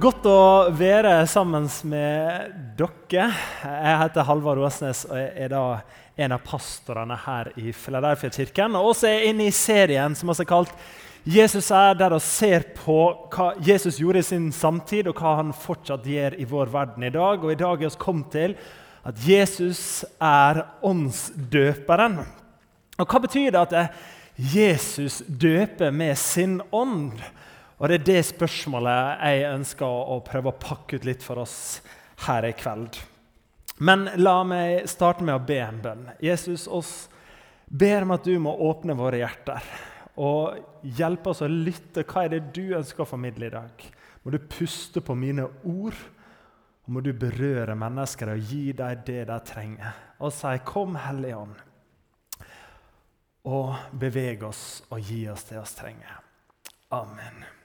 Godt å være sammen med dere. Jeg heter Halvard Åsnes og jeg er da en av pastorene her i Philadelphia-kirken. Og også er jeg inne i serien som også er kalt 'Jesus er', der vi ser på hva Jesus gjorde i sin samtid, og hva han fortsatt gjør i vår verden i dag. Og i dag er vi kommet til at Jesus er åndsdøperen. Og Hva betyr det at Jesus døper med sin ånd? Og Det er det spørsmålet jeg ønsker å prøve å pakke ut litt for oss her i kveld. Men la meg starte med å be en bønn. Jesus, oss ber om at du må åpne våre hjerter og hjelpe oss å lytte. Hva er det du ønsker å formidle i dag? Må du puste på mine ord, og må du berøre mennesker og gi dem det de trenger. Og si 'Kom, Hellige Ånd', og beveg oss og gi oss det vi trenger. Amen.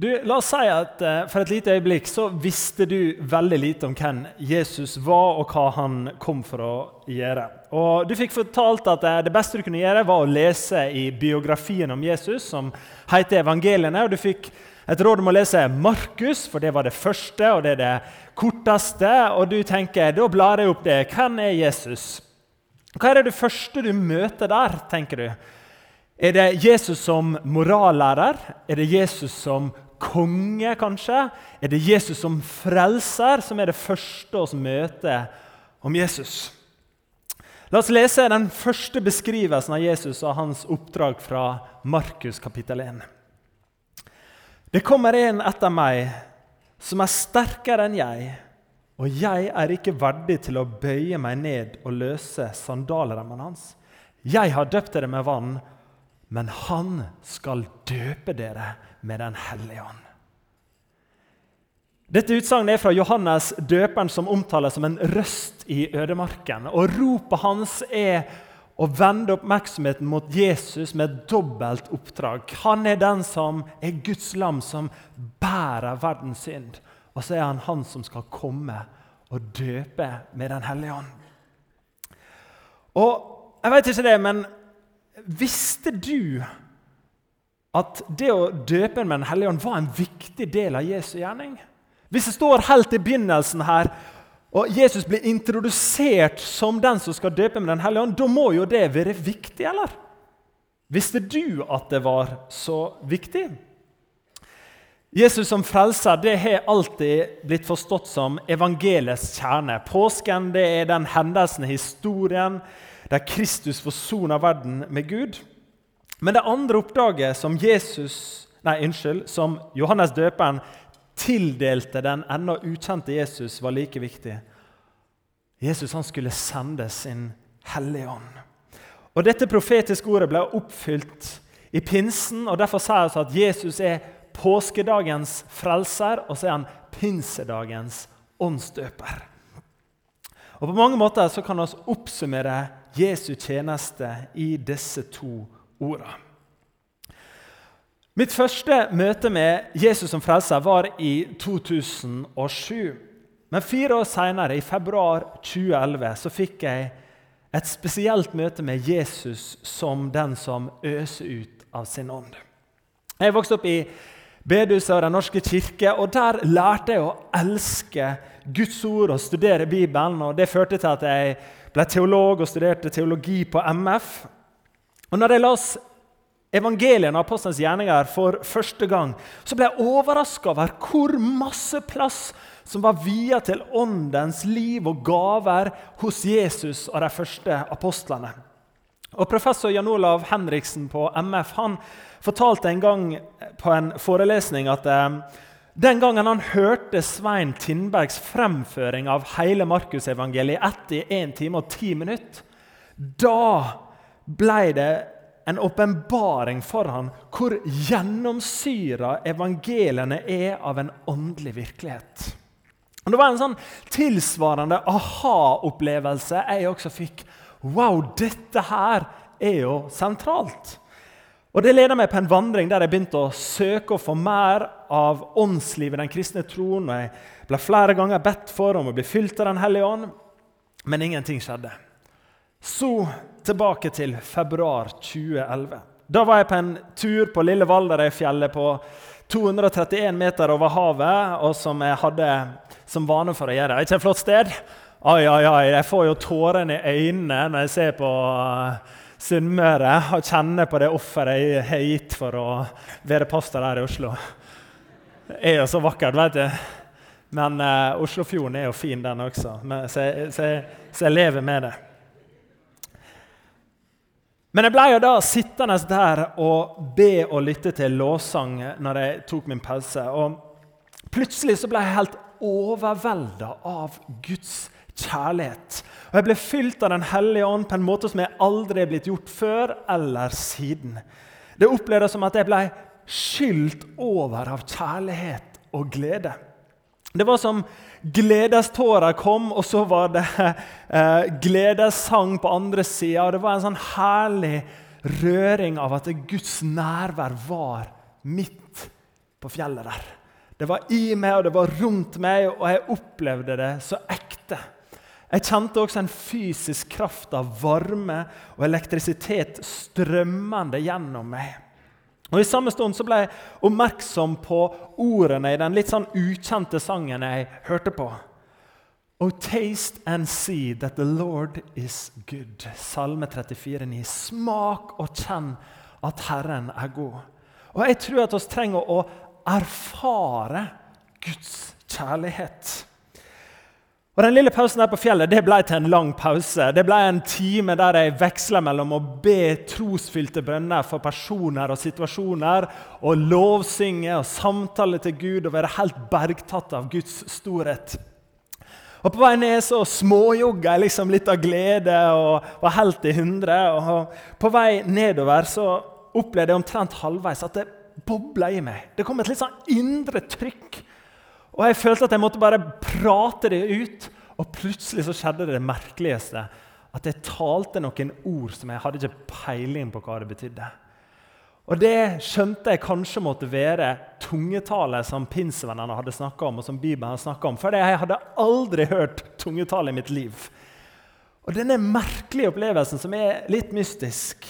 Du, la oss si at uh, For et lite øyeblikk så visste du veldig lite om hvem Jesus var, og hva han kom for å gjøre. Og Du fikk fortalt at uh, det beste du kunne gjøre, var å lese i biografien om Jesus, som heter Evangeliene. og Du fikk et råd om å lese Markus, for det var det første og det er det korteste. Og du tenker da blar jeg opp det. Hvem er Jesus? Hva er det første du møter der, tenker du? Er det Jesus som morallærer? Er det Jesus som konge, kanskje? Er det Jesus som frelser som er det første vi møter om Jesus? La oss lese den første beskrivelsen av Jesus og hans oppdrag fra Markus kapittel 1. Det kommer en etter meg som er sterkere enn jeg, og jeg er ikke verdig til å bøye meg ned og løse sandalremmene hans. Jeg har døpt dere med vann, men han skal døpe dere med Den hellige ånd. Dette utsagnet er fra Johannes døperen, som omtales som en røst i ødemarken. Og Ropet hans er å vende oppmerksomheten mot Jesus med dobbelt oppdrag. Han er den som er Guds lam, som bærer verdens synd. Og så er han han som skal komme og døpe med Den hellige ånd. Og jeg vet ikke det, men visste du at det å døpe med Den hellige ånd var en viktig del av Jesu gjerning. Hvis det står helt i begynnelsen her, og Jesus blir introdusert som den som skal døpe med Den hellige ånd, da må jo det være viktig, eller? Visste du at det var så viktig? Jesus som frelser det har alltid blitt forstått som evangeliets kjerne. Påsken det er den hendelsen i historien der Kristus forsoner verden med Gud. Men det andre oppdraget som, Jesus, nei, unnskyld, som Johannes døperen tildelte den ennå ukjente Jesus, var like viktig. Jesus han skulle sende sin Hellige Ånd. Og Dette profetiske ordet ble oppfylt i pinsen. og Derfor sier vi at Jesus er påskedagens frelser, og så er han pinsedagens åndsdøper. Og På mange måter så kan vi oppsummere Jesu tjeneste i disse to ordene. Mitt første møte med Jesus som frelser var i 2007. Men fire år senere, i februar 2011, så fikk jeg et spesielt møte med Jesus som den som øser ut av sin ånd. Jeg vokste opp i bedehuset og Den norske kirke, og der lærte jeg å elske Guds ord og studere Bibelen. og Det førte til at jeg ble teolog og studerte teologi på MF. Og når jeg las evangeliene av apostelens gjerninger for første gang, så ble jeg overraska over hvor masse plass som var via til åndens liv og gaver hos Jesus og de første apostlene. Og Professor Jan Olav Henriksen på MF han fortalte en gang på en forelesning at eh, den gangen han hørte Svein Tindbergs fremføring av hele Markusevangeliet etter 1 time og 10 minutter, da ble det en åpenbaring for ham hvor gjennomsyra evangeliene er av en åndelig virkelighet. Og Det var en sånn tilsvarende aha-opplevelse jeg også fikk. Wow, dette her er jo sentralt. Og Det leda meg på en vandring der jeg begynte å søke å få mer av åndslivet i den kristne troen. og Jeg ble flere ganger bedt for om å bli fylt av Den hellige ånd, men ingenting skjedde. Så tilbake til februar 2011. Da var jeg på en tur på Lille Valderøyfjellet på 231 meter over havet, og som jeg hadde som vane for å gjøre. Ikke et flott sted? Oi, oi, oi, Jeg får jo tårene i øynene når jeg ser på uh, Sunnmøre og kjenner på det offeret jeg har gitt for å være pastor her i Oslo. Det er jo så vakkert, vet du. Men uh, Oslofjorden er jo fin, den også. Men, så, så, så, jeg, lever med det. Men jeg ble jo da sittende der og be og lytte til lovsang når jeg tok min pause. Og plutselig så ble jeg helt overvelda av Guds kjærlighet. Og Jeg ble fylt av Den hellige ånd på en måte som jeg aldri er blitt gjort før eller siden. Det opplevdes som at jeg ble skylt over av kjærlighet og glede. Det var som gledestårer kom, og så var det eh, gledessang på andre sida. Det var en sånn herlig røring av at Guds nærvær var midt på fjellet der. Det var i meg, og det var rundt meg, og jeg opplevde det så ekte. Jeg kjente også en fysisk kraft av varme og elektrisitet strømmende gjennom meg. Og I samme stund så ble jeg oppmerksom på ordene i den litt sånn ukjente sangen jeg hørte på. Oh, taste and see that the Lord is good. Salme 34, 34,9. Smak og kjenn at Herren er god. Og Jeg tror at vi trenger å erfare Guds kjærlighet. Og Den lille pausen der på fjellet det ble til en lang pause. Det ble en time der jeg veksla mellom å be trosfylte brønner for personer og situasjoner, og lovsynge og samtale til Gud og være helt bergtatt av Guds storhet. Og På vei ned så småjogga jeg liksom litt av glede og var helt i hundre. Og på vei nedover så opplevde jeg omtrent halvveis at det bobla i meg. Det kom et litt sånn indre trykk og Jeg følte at jeg måtte bare prate det ut. Og plutselig så skjedde det, det merkeligste. At jeg talte noen ord som jeg hadde ikke peiling på hva det betydde. Og Det skjønte jeg kanskje måtte være tungetale som pinsevennene hadde snakka om. og som Bibelen hadde om, For jeg hadde aldri hørt tungetale i mitt liv. Og Denne merkelige opplevelsen, som er litt mystisk,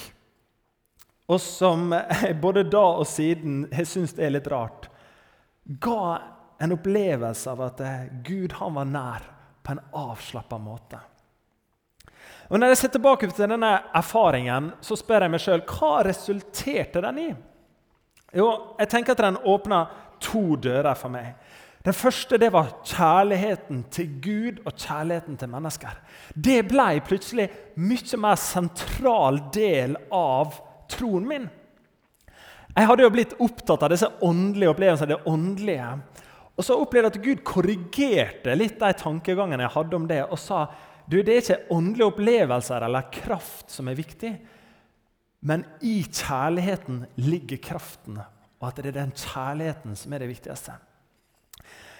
og som jeg både da og siden har syntes er litt rart, ga en opplevelse av at eh, Gud han var nær på en avslappa måte. Og Når jeg ser tilbake til denne erfaringen, så spør jeg meg sjøl hva resulterte den i. Jo, jeg tenker at den åpna to dører for meg. Den første det var kjærligheten til Gud og kjærligheten til mennesker. Det ble plutselig mye mer sentral del av troen min. Jeg hadde jo blitt opptatt av disse åndelige opplevelsene, det åndelige. Og så opplevde jeg at Gud korrigerte litt de tankegangene jeg hadde om det, og sa du, det er ikke åndelige opplevelser eller kraft som er viktig, men i kjærligheten ligger kraften, og at det er den kjærligheten som er det viktigste.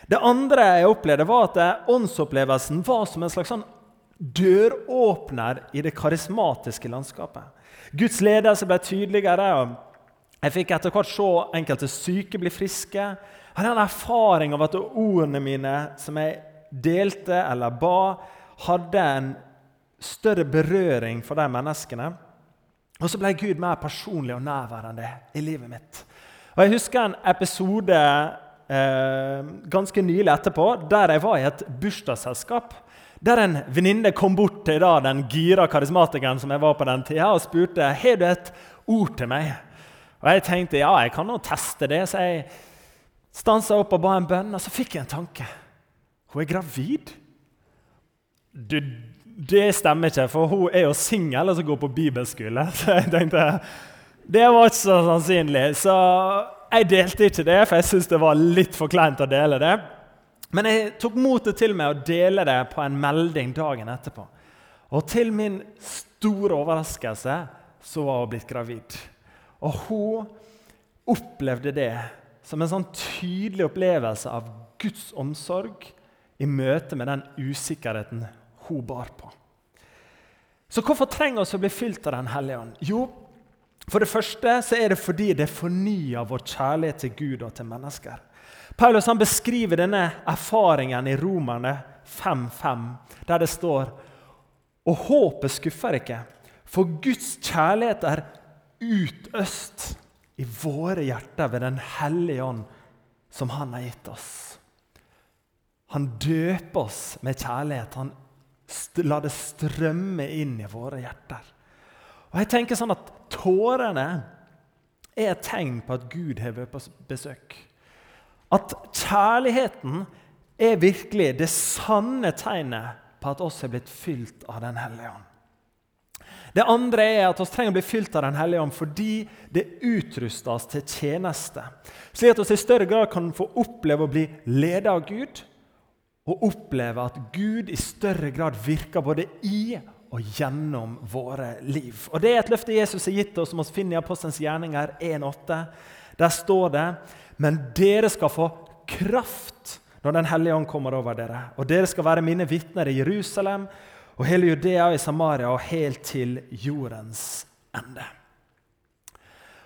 Det andre jeg opplevde, var at åndsopplevelsen var som en slags sånn døråpner i det karismatiske landskapet. Guds ledelse ble tydeligere. Jeg fikk etter hvert se enkelte syke bli friske. Jeg hadde erfaring av at ordene mine som jeg delte eller ba, hadde en større berøring for de menneskene. Og så ble Gud mer personlig og nærværende i livet mitt. Og Jeg husker en episode eh, ganske nylig etterpå der jeg var i et bursdagsselskap. Der en venninne kom bort til da, den gira karismatikeren som jeg var på den tida, og spurte har du et ord til meg. Og Jeg tenkte ja, jeg kan nå teste det. så jeg stansa opp og ba en bønn, og så fikk jeg en tanke. Hun er gravid. Du, det stemmer ikke, for hun er jo singel og går på bibelskole. Så jeg tenkte, Det var ikke så sannsynlig. Så jeg delte ikke det, for jeg syntes det var litt for kleint å dele det. Men jeg tok motet til meg å dele det på en melding dagen etterpå. Og til min store overraskelse så var hun blitt gravid. Og hun opplevde det som en sånn tydelig opplevelse av Guds omsorg i møte med den usikkerheten hun bar på. Så hvorfor trenger vi å bli fylt av Den hellige ånd? Jo, for det første så er det fordi det fornyer vår kjærlighet til Gud og til mennesker. Paulus han beskriver denne erfaringen i Romerne 5.5, der det står Og håpet skuffer ikke, for Guds kjærlighet er utøst i våre hjerter ved Den hellige ånd som han har gitt oss. Han døper oss med kjærlighet. Han lar det strømme inn i våre hjerter. Og jeg tenker sånn at Tårene er et tegn på at Gud har vært på besøk. At kjærligheten er virkelig det sanne tegnet på at oss er blitt fylt av Den hellige ånd. Det andre er at vi trenger å bli fylt av Den hellige ånd fordi det utruster oss til tjeneste. Slik at vi i større grad kan få oppleve å bli ledet av Gud, og oppleve at Gud i større grad virker både i og gjennom våre liv. Og Det er et løfte Jesus har gitt oss, som vi finner i Apostelens gjerninger 1,8. Der står det men dere skal få kraft når Den hellige ånd kommer over dere. Og dere skal være mine vitner i Jerusalem og hele Judea i Samaria og helt til jordens ende.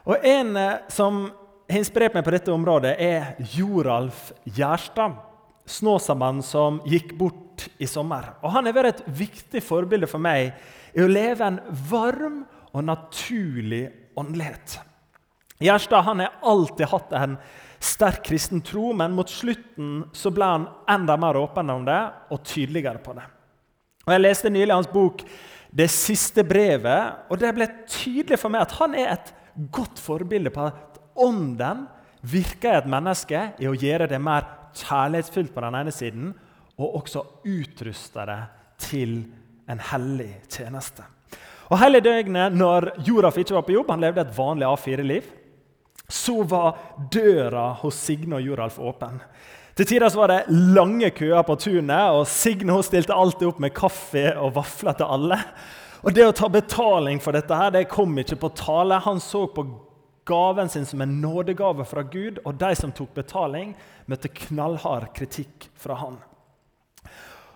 Og En eh, som har inspirert meg på dette området, er Joralf Gjerstad. Snåsamannen som gikk bort i sommer. Og Han har vært et viktig forbilde for meg i å leve en varm og naturlig åndelighet. Gjerstad han har alltid hatt en sterk kristen tro, men mot slutten så ble han enda mer åpen om det og tydeligere på det. Og Jeg leste nylig hans bok 'Det siste brevet', og det ble tydelig for meg at han er et godt forbilde på at ånden virker i et menneske i å gjøre det mer kjærlighetsfullt på den ene siden, og også utruste det til en hellig tjeneste. Og Hele døgnet når Joraf ikke var på jobb, han levde et vanlig A4-liv, så var døra hos Signe og Joralf åpen. Til tider var det lange køer på tunet, og Signe stilte alltid opp med kaffe og vafler til alle. Og Det å ta betaling for dette her, det kom ikke på tale. Han så på gaven sin som en nådegave fra Gud, og de som tok betaling, møtte knallhard kritikk fra han.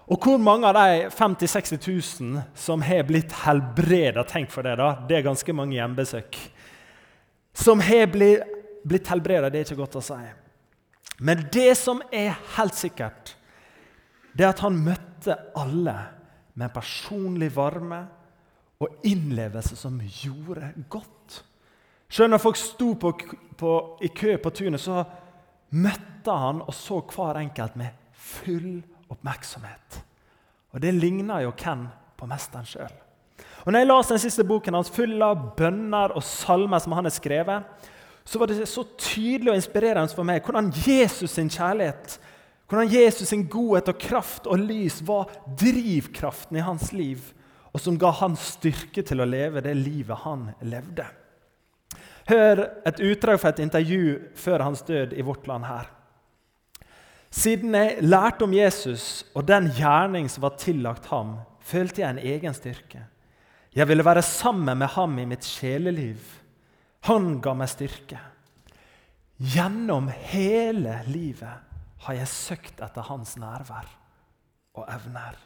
Og hvor mange av de 50 000-60 000 som har blitt helbreda Tenk for det, da. Det er ganske mange hjemmebesøk. Som har blitt, helbreda, det er ikke godt å si. Men det som er helt sikkert, det er at han møtte alle med en personlig varme og innlevelse som gjorde godt. Selv når folk sto på, på, i kø på tunet, så møtte han og så hver enkelt med full oppmerksomhet. Og Det ligner jo Ken på mesteren sjøl. Når jeg leste den siste boken hans, full av bønner og salmer som han har skrevet, så var det så tydelig og inspirerende for meg hvordan Jesus sin kjærlighet, hvordan Jesus sin godhet og kraft og lys var drivkraften i hans liv, og som ga han styrke til å leve det livet han levde. Hør et utdrag fra et intervju før hans død i Vårt Land her. Siden jeg lærte om Jesus og den gjerning som var tillagt ham, følte jeg en egen styrke. Jeg ville være sammen med ham i mitt sjeleliv. Han ga meg styrke. Gjennom hele livet har jeg søkt etter hans nærvær og evner.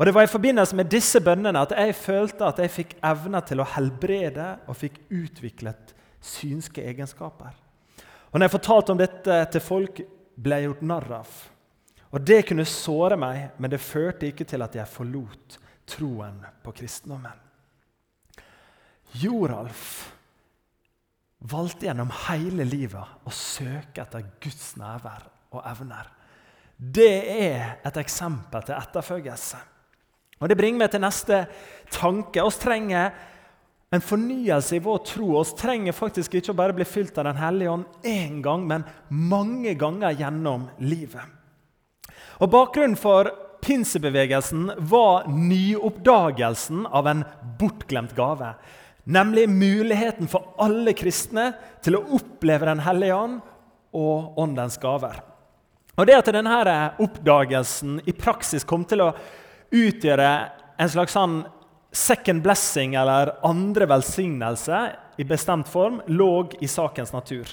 Og Det var i forbindelse med disse bønnene at jeg følte at jeg fikk evner til å helbrede og fikk utviklet synske egenskaper. Og når jeg fortalte om dette til folk, ble jeg gjort narr av. Og Det kunne såre meg, men det førte ikke til at jeg forlot troen på kristendommen. Joralf valgte gjennom hele livet å søke etter Guds nærvær og evner. Det er et eksempel til etterfølgelse. Og Det bringer meg til neste tanke. Vi trenger en fornyelse i vår tro. Vi trenger faktisk ikke å bare bli fylt av Den hellige ånd én gang, men mange ganger gjennom livet. Og Bakgrunnen for pinsebevegelsen var nyoppdagelsen av en bortglemt gave. Nemlig muligheten for alle kristne til å oppleve Den hellige ånd og åndens gaver. Og Det at denne oppdagelsen i praksis kom til å utgjøre en slags sånn second blessing eller andre velsignelse i bestemt form, lå i sakens natur.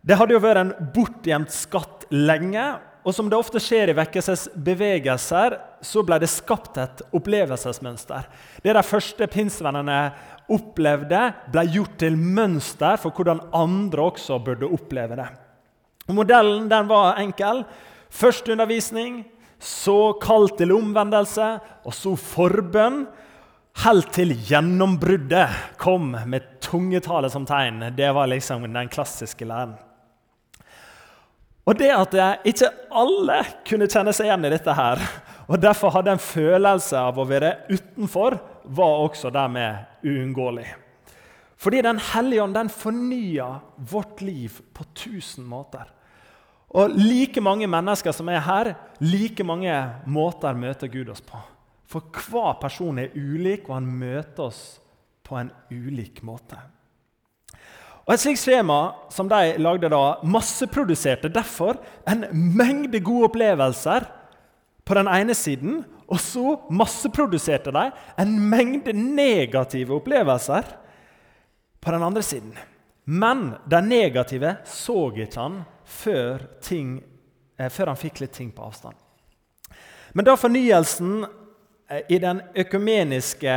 Det hadde jo vært en bortgjemt skatt lenge, og som det ofte skjer i vekkelsesbevegelser, så ble det skapt et opplevelsesmønster. Det de første pinsvennene opplevde, ble gjort til mønster for hvordan andre også burde oppleve det. Og modellen den var enkel. Først undervisning, så kall til omvendelse, og så forbønn. Helt til gjennombruddet kom med tungetale som tegn. Det var liksom den klassiske læren. Og det at ikke alle kunne kjenne seg igjen i dette her, og derfor hadde en følelse av å være utenfor, var også dermed uunngåelig. Fordi Den hellige ånd den fornya vårt liv på tusen måter. Og like mange mennesker som er her, like mange måter møter Gud oss på. For hver person er ulik, og han møter oss på en ulik måte. Og Et slikt skjema som de lagde da, masseproduserte derfor en mengde gode opplevelser på den ene siden, og så masseproduserte de en mengde negative opplevelser på den andre siden. Men de negative så ikke han før, ting, eh, før han fikk litt ting på avstand. Men da fornyelsen eh, i den økumeniske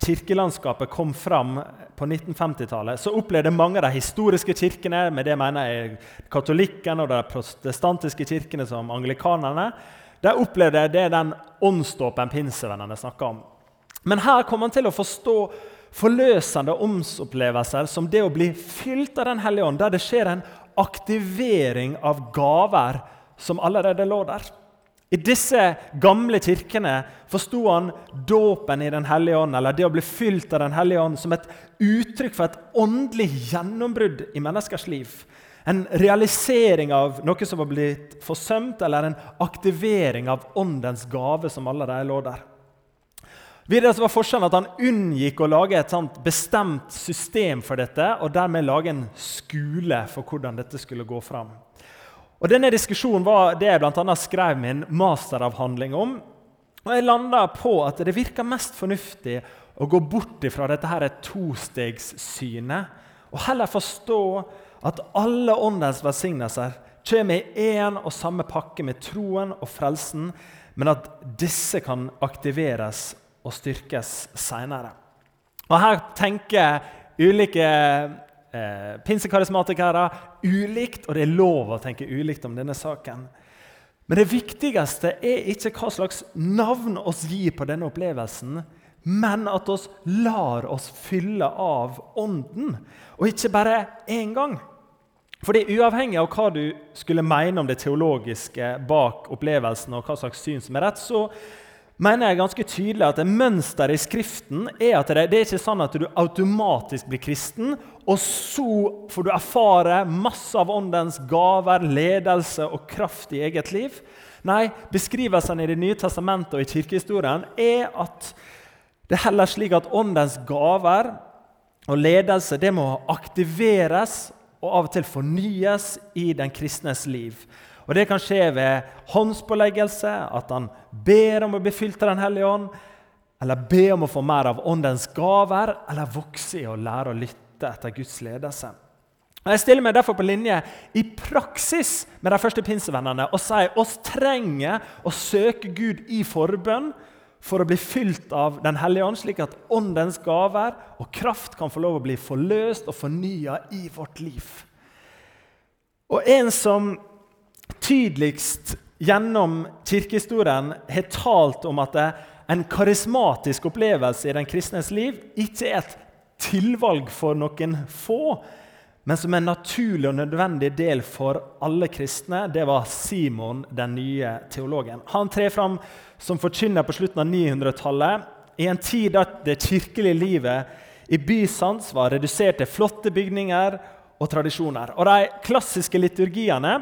kirkelandskapet kom fram på 1950-tallet, så opplevde mange av de historiske kirkene med det mener jeg katolikkene og de protestantiske kirkene som anglikanerne, de opplevde det den åndsdåpen pinsevennene snakka om. Men her kommer han til å forstå forløsende åndsopplevelser som det å bli fylt av Den hellige ånd, der det skjer en aktivering av gaver som allerede lå der. I disse gamle kirkene forsto han dåpen i Den hellige ånd, eller det å bli fylt av Den hellige ånd, som et uttrykk for et åndelig gjennombrudd i menneskers liv. En realisering av noe som var blitt forsømt, eller en aktivering av åndens gave som allerede lå der. Videre var forskjellen at Han unngikk å lage et bestemt system for dette, og dermed lage en skole for hvordan dette skulle gå fram. Og Denne diskusjonen var det jeg blant annet skrev min masteravhandling om. Og Jeg landa på at det virker mest fornuftig å gå bort fra dette her tostegssynet og heller forstå at alle åndens velsignelser kommer i én og samme pakke med troen og frelsen, men at disse kan aktiveres og styrkes seinere. Her tenker ulike eh, pinsekarismatikere ulikt, og det er lov å tenke ulikt om denne saken. Men det viktigste er ikke hva slags navn oss gir på denne opplevelsen, men at oss lar oss fylle av Ånden, og ikke bare én gang. Fordi Uavhengig av hva du skulle mene om det teologiske bak opplevelsen, og hva slags syn som er rett, så mener jeg ganske tydelig at mønsteret i Skriften er at det, det er ikke sånn at du automatisk blir kristen, og så får du erfare masse av åndens gaver, ledelse og kraft i eget liv. Nei, beskrivelsen i Det nye testamentet og i kirkehistorien er at det er heller slik at åndens gaver og ledelse det må aktiveres og av og til fornyes i den kristnes liv. Og Det kan skje ved håndspåleggelse, at han ber om å bli fylt av Den hellige ånd, eller ber om å få mer av åndens gaver, eller vokse i å lære å lytte etter Guds ledelse. Og Jeg stiller meg derfor på linje i praksis med de første pinsevennene og sier oss trenger å søke Gud i forbønn for å bli fylt av Den hellige ånd, slik at åndens gaver og kraft kan få lov å bli forløst og fornya i vårt liv. Og en som tydeligst gjennom kirkehistorien har talt om at en karismatisk opplevelse i den kristnes liv ikke er et tilvalg for noen få, men som en naturlig og nødvendig del for alle kristne, det var Simon, den nye teologen. Han trer fram som forkynner på slutten av 900-tallet, i en tid da det kirkelige livet i Bysants var redusert til flotte bygninger og tradisjoner. Og De klassiske liturgiene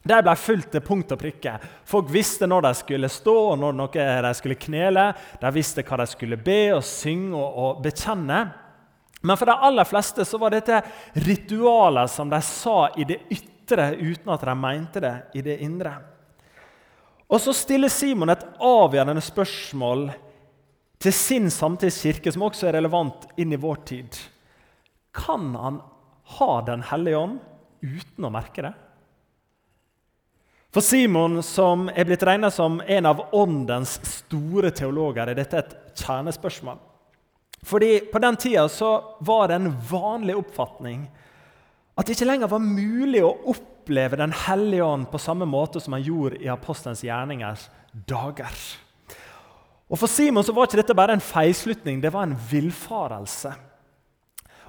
de ble fulgt til punkt og prikke. Folk visste når de skulle stå og når de skulle knele. De visste hva de skulle be og synge og, og bekjenne. Men for de aller fleste så var dette ritualer som de sa i det ytre uten at de mente det i det indre. Og så stiller Simon et avgjørende spørsmål til sin samtidskirke, som også er relevant inn i vår tid. Kan han ha Den hellige ånd uten å merke det? For Simon, som er blitt regnet som en av åndens store teologer, er dette et kjernespørsmål. Fordi På den tida var det en vanlig oppfatning at det ikke lenger var mulig å oppleve Den hellige ånd på samme måte som han gjorde i apostelens gjerningers dager. Og For Simon så var ikke dette bare en feilslutning, det var en villfarelse.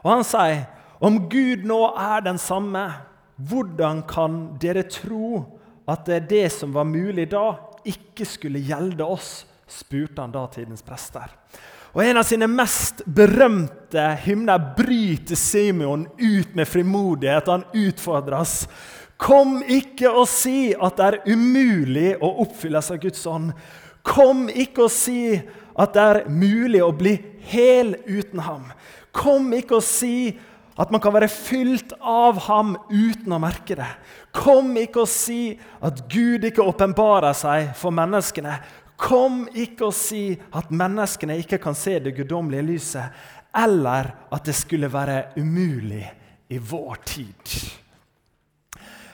Og Han sier om Gud nå er den samme hvordan kan dere tro at det, det som var mulig da, ikke skulle gjelde oss? spurte han datidens prester. Og En av sine mest berømte hymner bryter Simeon ut med frimodighet. Han utfordres. Kom ikke og si at det er umulig å oppfylles av Guds ånd. Kom ikke og si at det er mulig å bli hel uten ham. Kom ikke og si at man kan være fylt av ham uten å merke det. Kom ikke og si at Gud ikke åpenbarer seg for menneskene. Kom ikke og si at menneskene ikke kan se det guddommelige lyset, eller at det skulle være umulig i vår tid.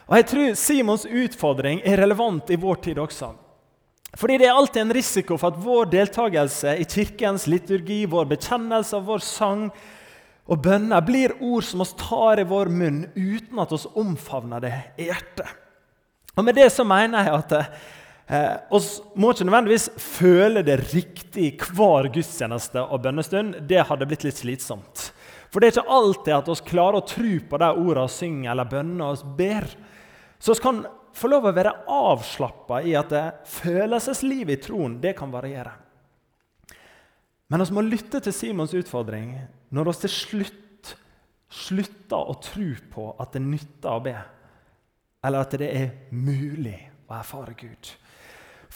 Og Jeg tror Simons utfordring er relevant i vår tid også. Fordi det er alltid en risiko for at vår deltakelse i kirkens liturgi, vår bekjennelse av vår sang og bønner blir ord som oss tar i vår munn uten at oss omfavner det i hjertet. Og Med det så mener jeg at Eh, oss må ikke nødvendigvis føle det riktig hver gudstjeneste og bønnestund. Det hadde blitt litt slitsomt. For det er ikke alltid at vi klarer å tro på de ordene vi synger eller bønner og ber. Så vi kan få lov å være avslappa i at følelseslivet i troen det kan variere. Men vi må lytte til Simons utfordring når vi til slutt slutter å tro på at det nytter å be, eller at det er mulig å erfare Gud.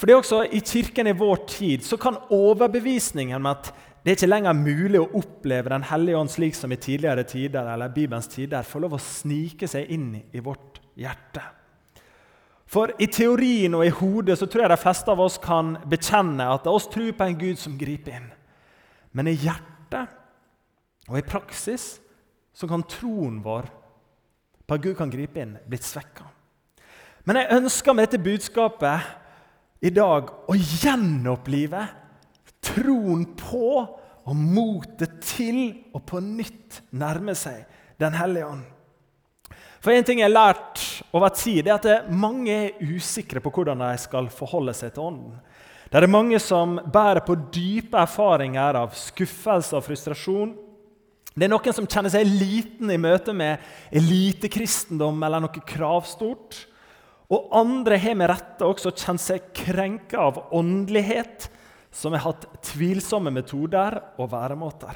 For det er også I kirken i vår tid så kan overbevisningen med at det er ikke lenger mulig å oppleve Den hellige ånd slik som i tidligere tider, eller Bibelens tider, få lov å snike seg inn i vårt hjerte. For i teorien og i hodet så tror jeg de fleste av oss kan bekjenne at oss tror på en Gud som griper inn. Men i hjertet og i praksis så kan troen vår på at Gud kan gripe inn, blitt svekka. Men jeg ønsker med dette budskapet i dag å gjenopplive troen på og motet til å på nytt nærme seg Den hellige ånd. For En ting jeg har lært over tid, er at mange er usikre på hvordan de skal forholde seg til Ånden. Det er mange som bærer på dype erfaringer av skuffelse og frustrasjon. Det er noen som kjenner seg liten i møte med elitekristendom eller noe kravstort. Og andre har med rette også kjent seg krenka av åndelighet, som har hatt tvilsomme metoder og væremåter.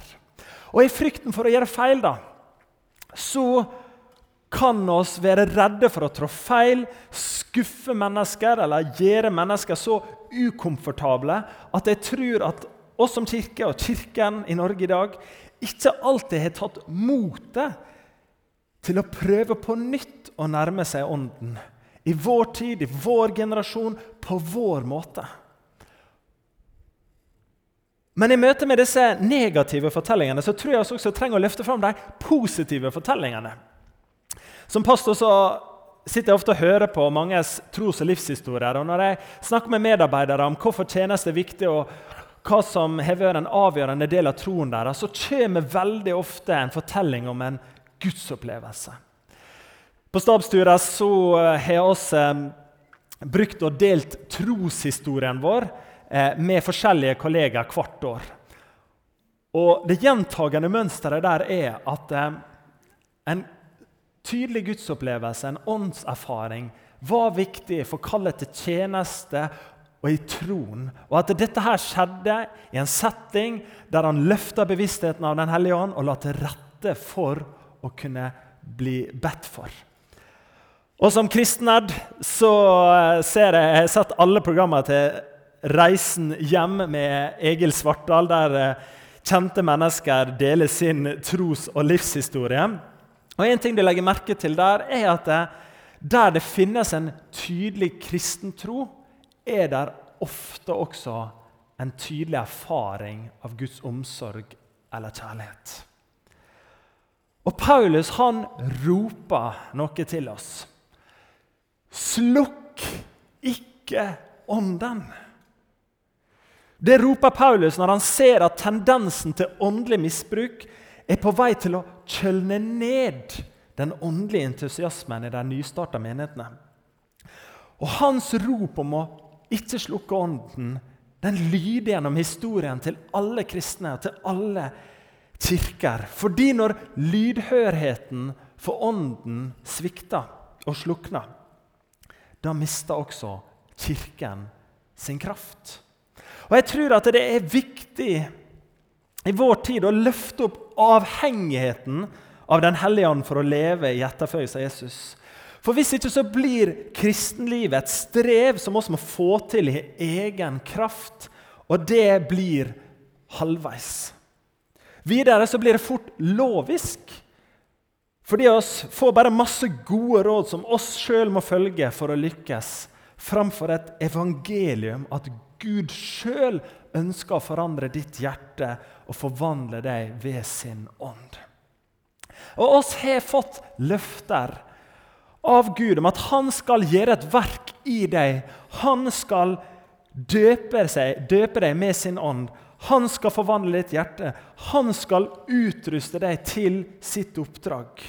Og i frykten for å gjøre feil, da, så kan oss være redde for å trå feil, skuffe mennesker eller gjøre mennesker så ukomfortable at jeg tror at oss som kirke og Kirken i Norge i dag ikke alltid har tatt motet til å prøve på nytt å nærme seg Ånden i vår tid, i vår generasjon, på vår måte. Men i møte med disse negative fortellingene så tror jeg også trenger å løfte fram de positive fortellingene. Som pastor så sitter jeg ofte og hører på manges tros- og livshistorier. og Når jeg snakker med medarbeidere om hvorfor tjeneste er viktig, og hva som har vært en avgjørende del av troen deres, så kommer veldig ofte en fortelling om en gudsopplevelse. På stabsturet så eh, har vi eh, brukt og delt troshistorien vår eh, med forskjellige kollegaer hvert år. Og Det gjentagende mønsteret der er at en tydelig gudsopplevelse, en åndserfaring, var viktig for kallet til tjeneste og i troen. Og at dette her skjedde i en setting der han løfta bevisstheten av Den hellige ånd og la til rette for å kunne bli bedt for. Og som kristnerd så eh, ser jeg Jeg har sett alle programmer til Reisen hjem med Egil Svartdal, der eh, kjente mennesker deler sin tros- og livshistorie. Og En ting du legger merke til der, er at eh, der det finnes en tydelig kristen tro, er der ofte også en tydelig erfaring av Guds omsorg eller kjærlighet. Og Paulus han roper noe til oss. Slukk ikke ånden. Det roper Paulus når han ser at tendensen til åndelig misbruk er på vei til å kjølne ned den åndelige entusiasmen i de nystarta menighetene. Og hans rop om å ikke slukke ånden den lyder gjennom historien til alle kristne og til alle kirker. Fordi når lydhørheten for ånden svikter, og slukna, da mister også Kirken sin kraft. Og Jeg tror at det er viktig i vår tid å løfte opp avhengigheten av Den hellige ånd for å leve i etterfølgelse av Jesus. For Hvis ikke så blir kristenlivet et strev som vi må få til i egen kraft. Og det blir halvveis. Videre så blir det fort lovisk. Fordi oss får bare masse gode råd som oss sjøl må følge for å lykkes, framfor et evangelium at Gud sjøl ønsker å forandre ditt hjerte og forvandle deg ved sin ånd. Og oss har fått løfter av Gud om at han skal gjøre et verk i deg. Han skal døpe, seg, døpe deg med sin ånd. Han skal forvandle ditt hjerte. Han skal utruste deg til sitt oppdrag.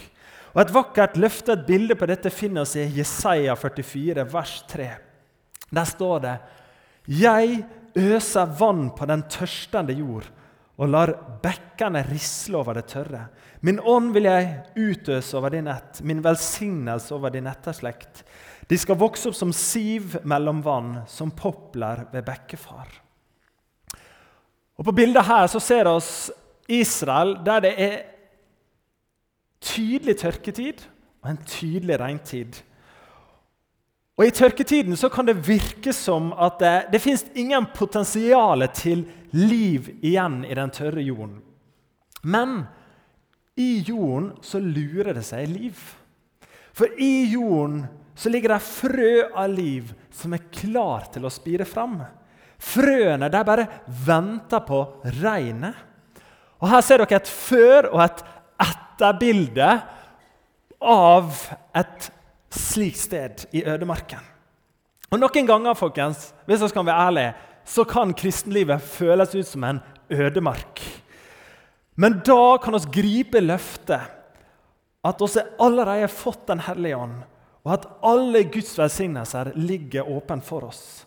Og Et vakkert løftet bilde på dette finner vi i Jesaja 44, vers 3. Der står det Jeg øser vann på den tørstende jord og lar bekkene risle over det tørre. Min ånd vil jeg utøse over din ett, min velsignelse over din etterslekt. De skal vokse opp som siv mellom vann, som popler ved bekkefar. Og På bildet her så ser vi Israel der det er tydelig tørketid og en tydelig regntid. Og I tørketiden så kan det virke som at det, det fins ingen potensial til liv igjen i den tørre jorden. Men i jorden så lurer det seg liv. For i jorden så ligger det frø av liv som er klar til å spire fram. Frøene de bare venter på regnet. Og Her ser dere et før- og et etterbilde av et slikt sted i ødemarken. Og Noen ganger folkens, hvis vi skal være ærlige, så kan kristenlivet føles ut som en ødemark. Men da kan vi gripe løftet at vi allerede har fått Den hellige ånd, og at alle Guds velsignelser ligger åpent for oss.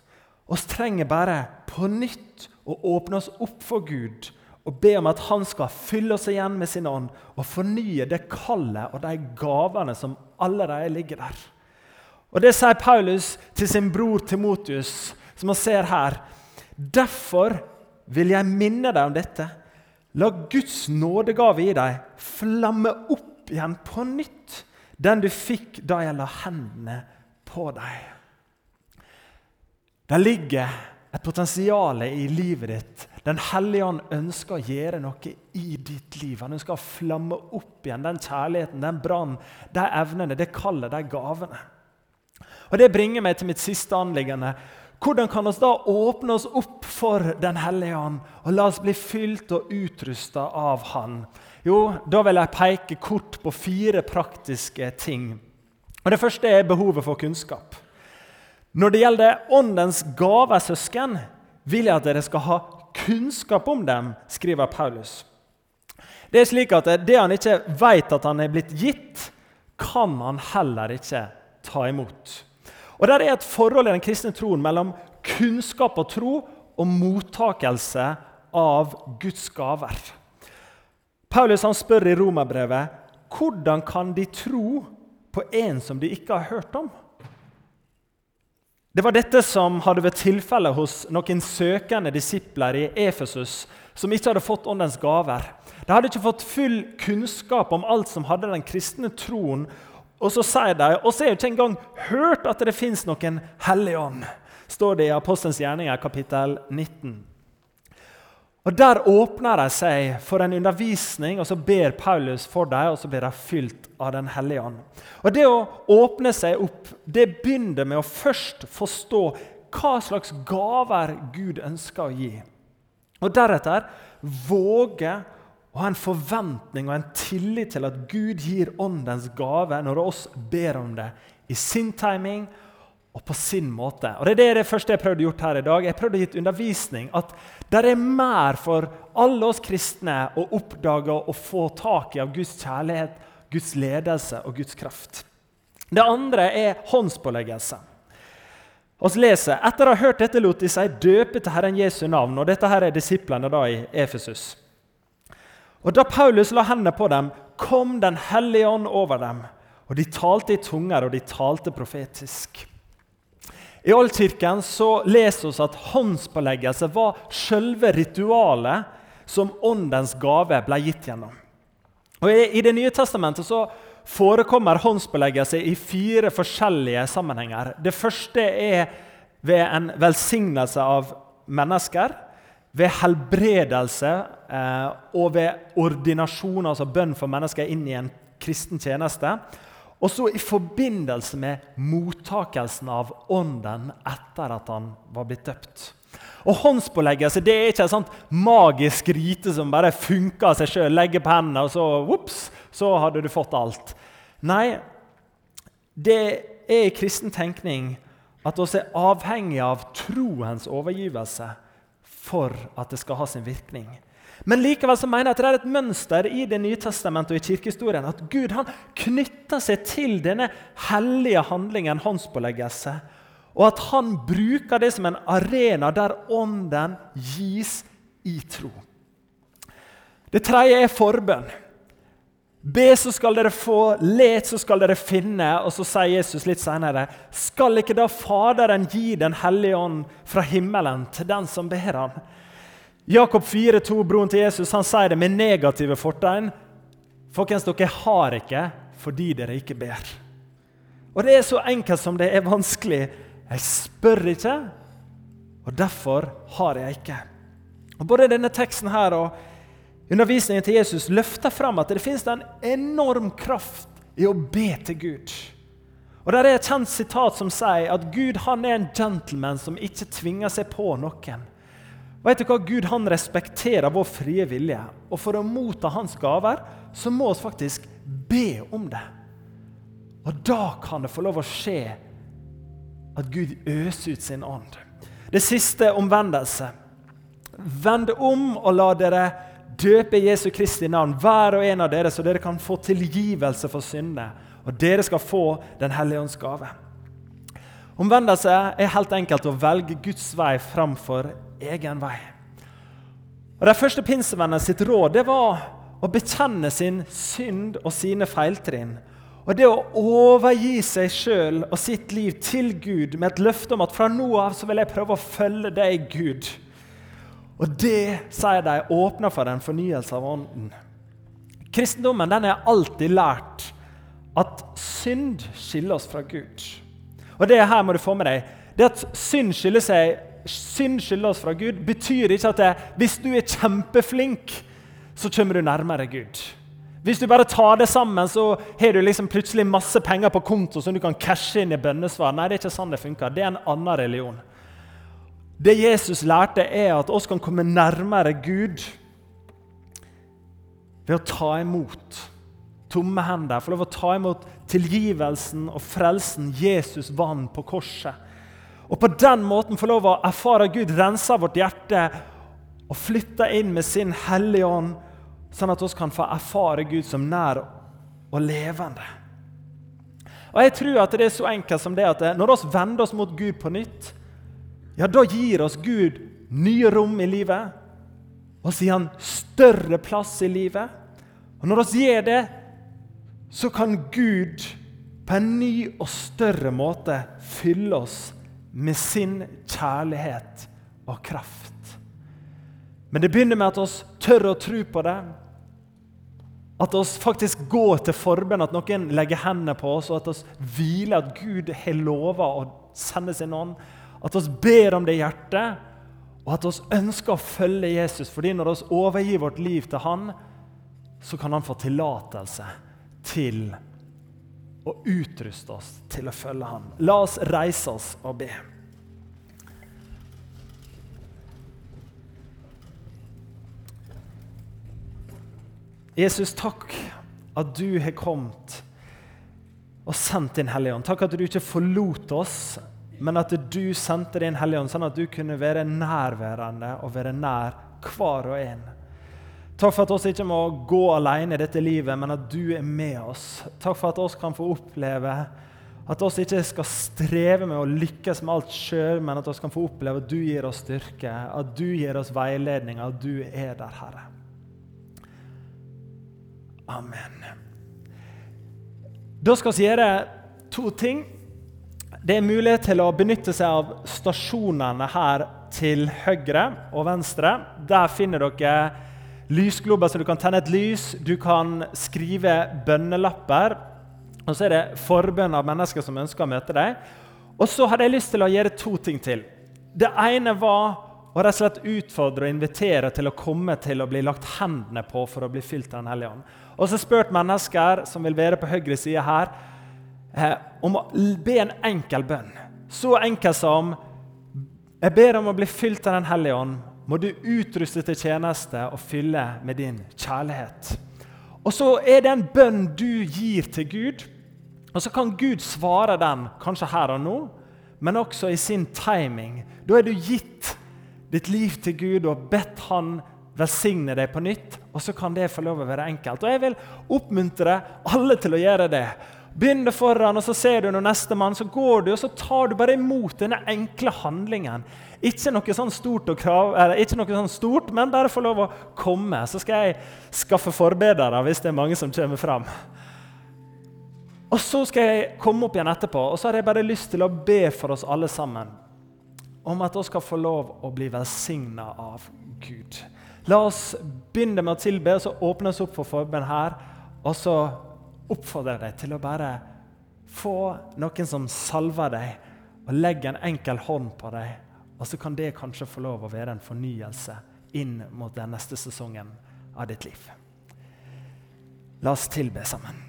Vi trenger bare på nytt å åpne oss opp for Gud og be om at Han skal fylle oss igjen med sin ånd og fornye det kallet og de gavene som allerede ligger der. Og Det sier Paulus til sin bror Timotius, som han ser her. Derfor vil jeg minne deg om dette. La Guds nådegave i deg flamme opp igjen på nytt, den du fikk da jeg la hendene på deg. Det ligger et potensial i livet ditt. Den hellige ånd ønsker å gjøre noe i ditt liv. Han ønsker å flamme opp igjen den kjærligheten, den brannen, de evnene, det kallet, de gavene. Og Det bringer meg til mitt siste anliggende. Hvordan kan vi da åpne oss opp for Den hellige ånd og la oss bli fylt og utrusta av Han? Jo, da vil jeg peke kort på fire praktiske ting. Og Det første er behovet for kunnskap. Når det gjelder Åndens gaver, søsken, vil jeg at dere skal ha kunnskap om dem, skriver Paulus. Det er slik at Det han ikke vet at han er blitt gitt, kan han heller ikke ta imot. Og Der er et forhold i den kristne troen mellom kunnskap og tro og mottakelse av Guds gaver. Paulus han spør i romerbrevet hvordan kan de tro på en som de ikke har hørt om? Det var dette som hadde vært tilfellet hos noen søkende disipler i Efesus som ikke hadde fått Åndens gaver. De hadde ikke fått full kunnskap om alt som hadde den kristne troen. Og så sier de, og så er jo ikke engang hørt at det fins noen hellig ånd, står det i Apostelens gjerninger kapittel 19. Og Der åpner de seg for en undervisning, og så ber Paulus for dem, og så blir de fylt av Den hellige ånd. Og Det å åpne seg opp det begynner med å først forstå hva slags gaver Gud ønsker å gi. Og deretter våge å ha en forventning og en tillit til at Gud gir åndens gave når oss ber om det, i sin timing og på sin måte. Og Det er det, første jeg prøvde gjort her i dag. Jeg prøvde å gi undervisning at det er mer for alle oss kristne å oppdage og få tak i av Guds kjærlighet, Guds ledelse og Guds kraft. Det andre er håndspåleggelse. Vi leser etter å ha hørt dette lot de seg døpe til Herren Jesu navn. og Dette her er disiplene da i Efesus. Og Da Paulus la hendene på dem, kom Den hellige ånd over dem Og de talte i tunger, og de talte profetisk. I Oldkirken så leser vi at håndspåleggelse var selve ritualet som åndens gave ble gitt gjennom. Og I Det nye testamentet så forekommer håndspåleggelse i fire forskjellige sammenhenger. Det første er ved en velsignelse av mennesker, ved helbredelse eh, og ved ordinasjon, altså bønn for mennesker inn i en kristen tjeneste. Og så i forbindelse med mottakelsen av Ånden etter at han var blitt døpt. Og Håndspåleggelse det er ikke et sånt magisk rite som bare funker av seg sjøl. Legge på hendene, og så ups, så hadde du fått alt. Nei, det er i kristen tenkning at vi er avhengig av troens overgivelse for at det skal ha sin virkning. Men likevel så mener jeg at det er et mønster i Det nye testamentet og i kirkehistorien at Gud han knytter seg til denne hellige handlingen håndspåleggelse og at han bruker det som en arena der ånden gis i tro. Det tredje er forbønn. Be, så skal dere få. Let, så skal dere finne. Og så sier Jesus litt senere, skal ikke da Faderen gi Den hellige ånd fra himmelen til den som ber han? Jakob 4,2, broren til Jesus, han sier det med negative fortegn. Folkens, dere har ikke fordi dere ikke ber. Og det er så enkelt som det er vanskelig jeg spør ikke, og derfor har jeg ikke. Og Både denne teksten her og undervisningen til Jesus løfter fram at det finnes en enorm kraft i å be til Gud. Og Der er et kjent sitat som sier at Gud han er en gentleman som ikke tvinger seg på noen. Vet du hva? Gud han respekterer vår frie vilje. Og for å motta hans gaver så må vi faktisk be om det. Og da kan det få lov å skje at Gud øser ut sin ånd. Det siste omvendelse. Vend om og la dere døpe Jesu Kristi navn, hver og en av dere, så dere kan få tilgivelse for syndene. Og dere skal få Den hellige ånds gave. Omvendelse er helt enkelt å velge Guds vei framfor egen vei. Og De første pinsevennene sitt råd det var å bekjenne sin synd og sine feiltrinn og det å overgi seg sjøl og sitt liv til Gud med et løfte om at fra nå av så vil jeg prøve å følge deg, Gud. Og det, sier de, åpner for en fornyelse av ånden. Kristendommen den er alltid lært at synd skiller oss fra Gud. Og det her må du få med deg. Det at synd skiller, seg, synd skiller oss fra Gud, betyr ikke at det, hvis du er kjempeflink, så kommer du nærmere Gud. Hvis du bare tar det sammen, så har du liksom plutselig masse penger på konto som du kan cashe inn i bønnesvar. Nei, det er ikke sånn det funker. Det er en annen religion. Det Jesus lærte, er at oss kan komme nærmere Gud ved å ta imot tomme hender. Få lov å ta imot tilgivelsen og frelsen Jesus vant på korset. Og på den måten få lov å erfare Gud renser vårt hjerte og flytter inn med sin Hellige Ånd sånn at vi kan få erfare Gud som nær og levende. Og jeg tror at det er så enkelt som det at når vi vender oss mot Gud på nytt, ja, da gir oss Gud nye rom i livet. Og så gir han større plass i livet. Og når vi gjør det, så kan Gud på en ny og større måte fylle oss med sin kjærlighet og kraft. Men det begynner med at vi tør å tro på det. At vi faktisk går til forbønn, at noen legger hendene på oss, og at vi hviler at Gud har lova å sende sin ånd. At vi ber om det i hjertet, og at vi ønsker å følge Jesus. fordi når vi overgir vårt liv til Han, så kan Han få tillatelse til å utruste oss til å følge Han. La oss reise oss og be. Jesus, takk at du har kommet og sendt Din Hellige Ånd. Takk at du ikke forlot oss, men at du sendte Din Hellige Ånd, sånn at du kunne være nærværende og være nær hver og en. Takk for at vi ikke må gå alene i dette livet, men at du er med oss. Takk for at vi kan få oppleve at vi ikke skal streve med å lykkes med alt sjøl, men at vi kan få oppleve at du gir oss styrke, at du gir oss veiledning, at du er der, Herre. Amen. Da skal vi gjøre to ting. Det er mulighet til å benytte seg av stasjonene her til høyre og venstre. Der finner dere lysglober, så du kan tenne et lys. Du kan skrive bønnelapper. Og så er det forbønn av mennesker som ønsker å møte deg. Og så hadde jeg lyst til å gjøre to ting til. Det ene var å rett og slett utfordre og invitere til å komme til å bli lagt hendene på for å bli fylt av Den hellige ånd. Og så spurt mennesker som vil være på høyre side her, eh, om å be en enkel bønn. Så enkel som Jeg ber om å bli fylt av Den hellige ånd. Må du utruste til tjeneste og fylle med din kjærlighet. Og så er det en bønn du gir til Gud, og så kan Gud svare den kanskje her og nå, men også i sin timing. Da er du gitt ditt liv til Gud og bedt Han velsigne deg på nytt. Og så kan det få lov å være enkelt. Og Jeg vil oppmuntre alle til å gjøre det. Begynn det foran, og så ser du når nestemann, så går du og så tar du bare imot denne enkle handlingen. Ikke noe sånn stort, krav, ikke noe sånn stort men bare få lov å komme. Så skal jeg skaffe forbedere hvis det er mange som kommer fram. Og Så skal jeg komme opp igjen etterpå og så har jeg bare lyst til å be for oss alle sammen om at vi skal få lov å bli velsigna av Gud. La oss begynne med å tilbe, og så åpnes opp for forbønn her. Og så oppfordrer jeg deg til å bare få noen som salver deg, og legger en enkel hånd på deg. Og så kan det kanskje få lov å være en fornyelse inn mot den neste sesongen av ditt liv. La oss tilbe sammen.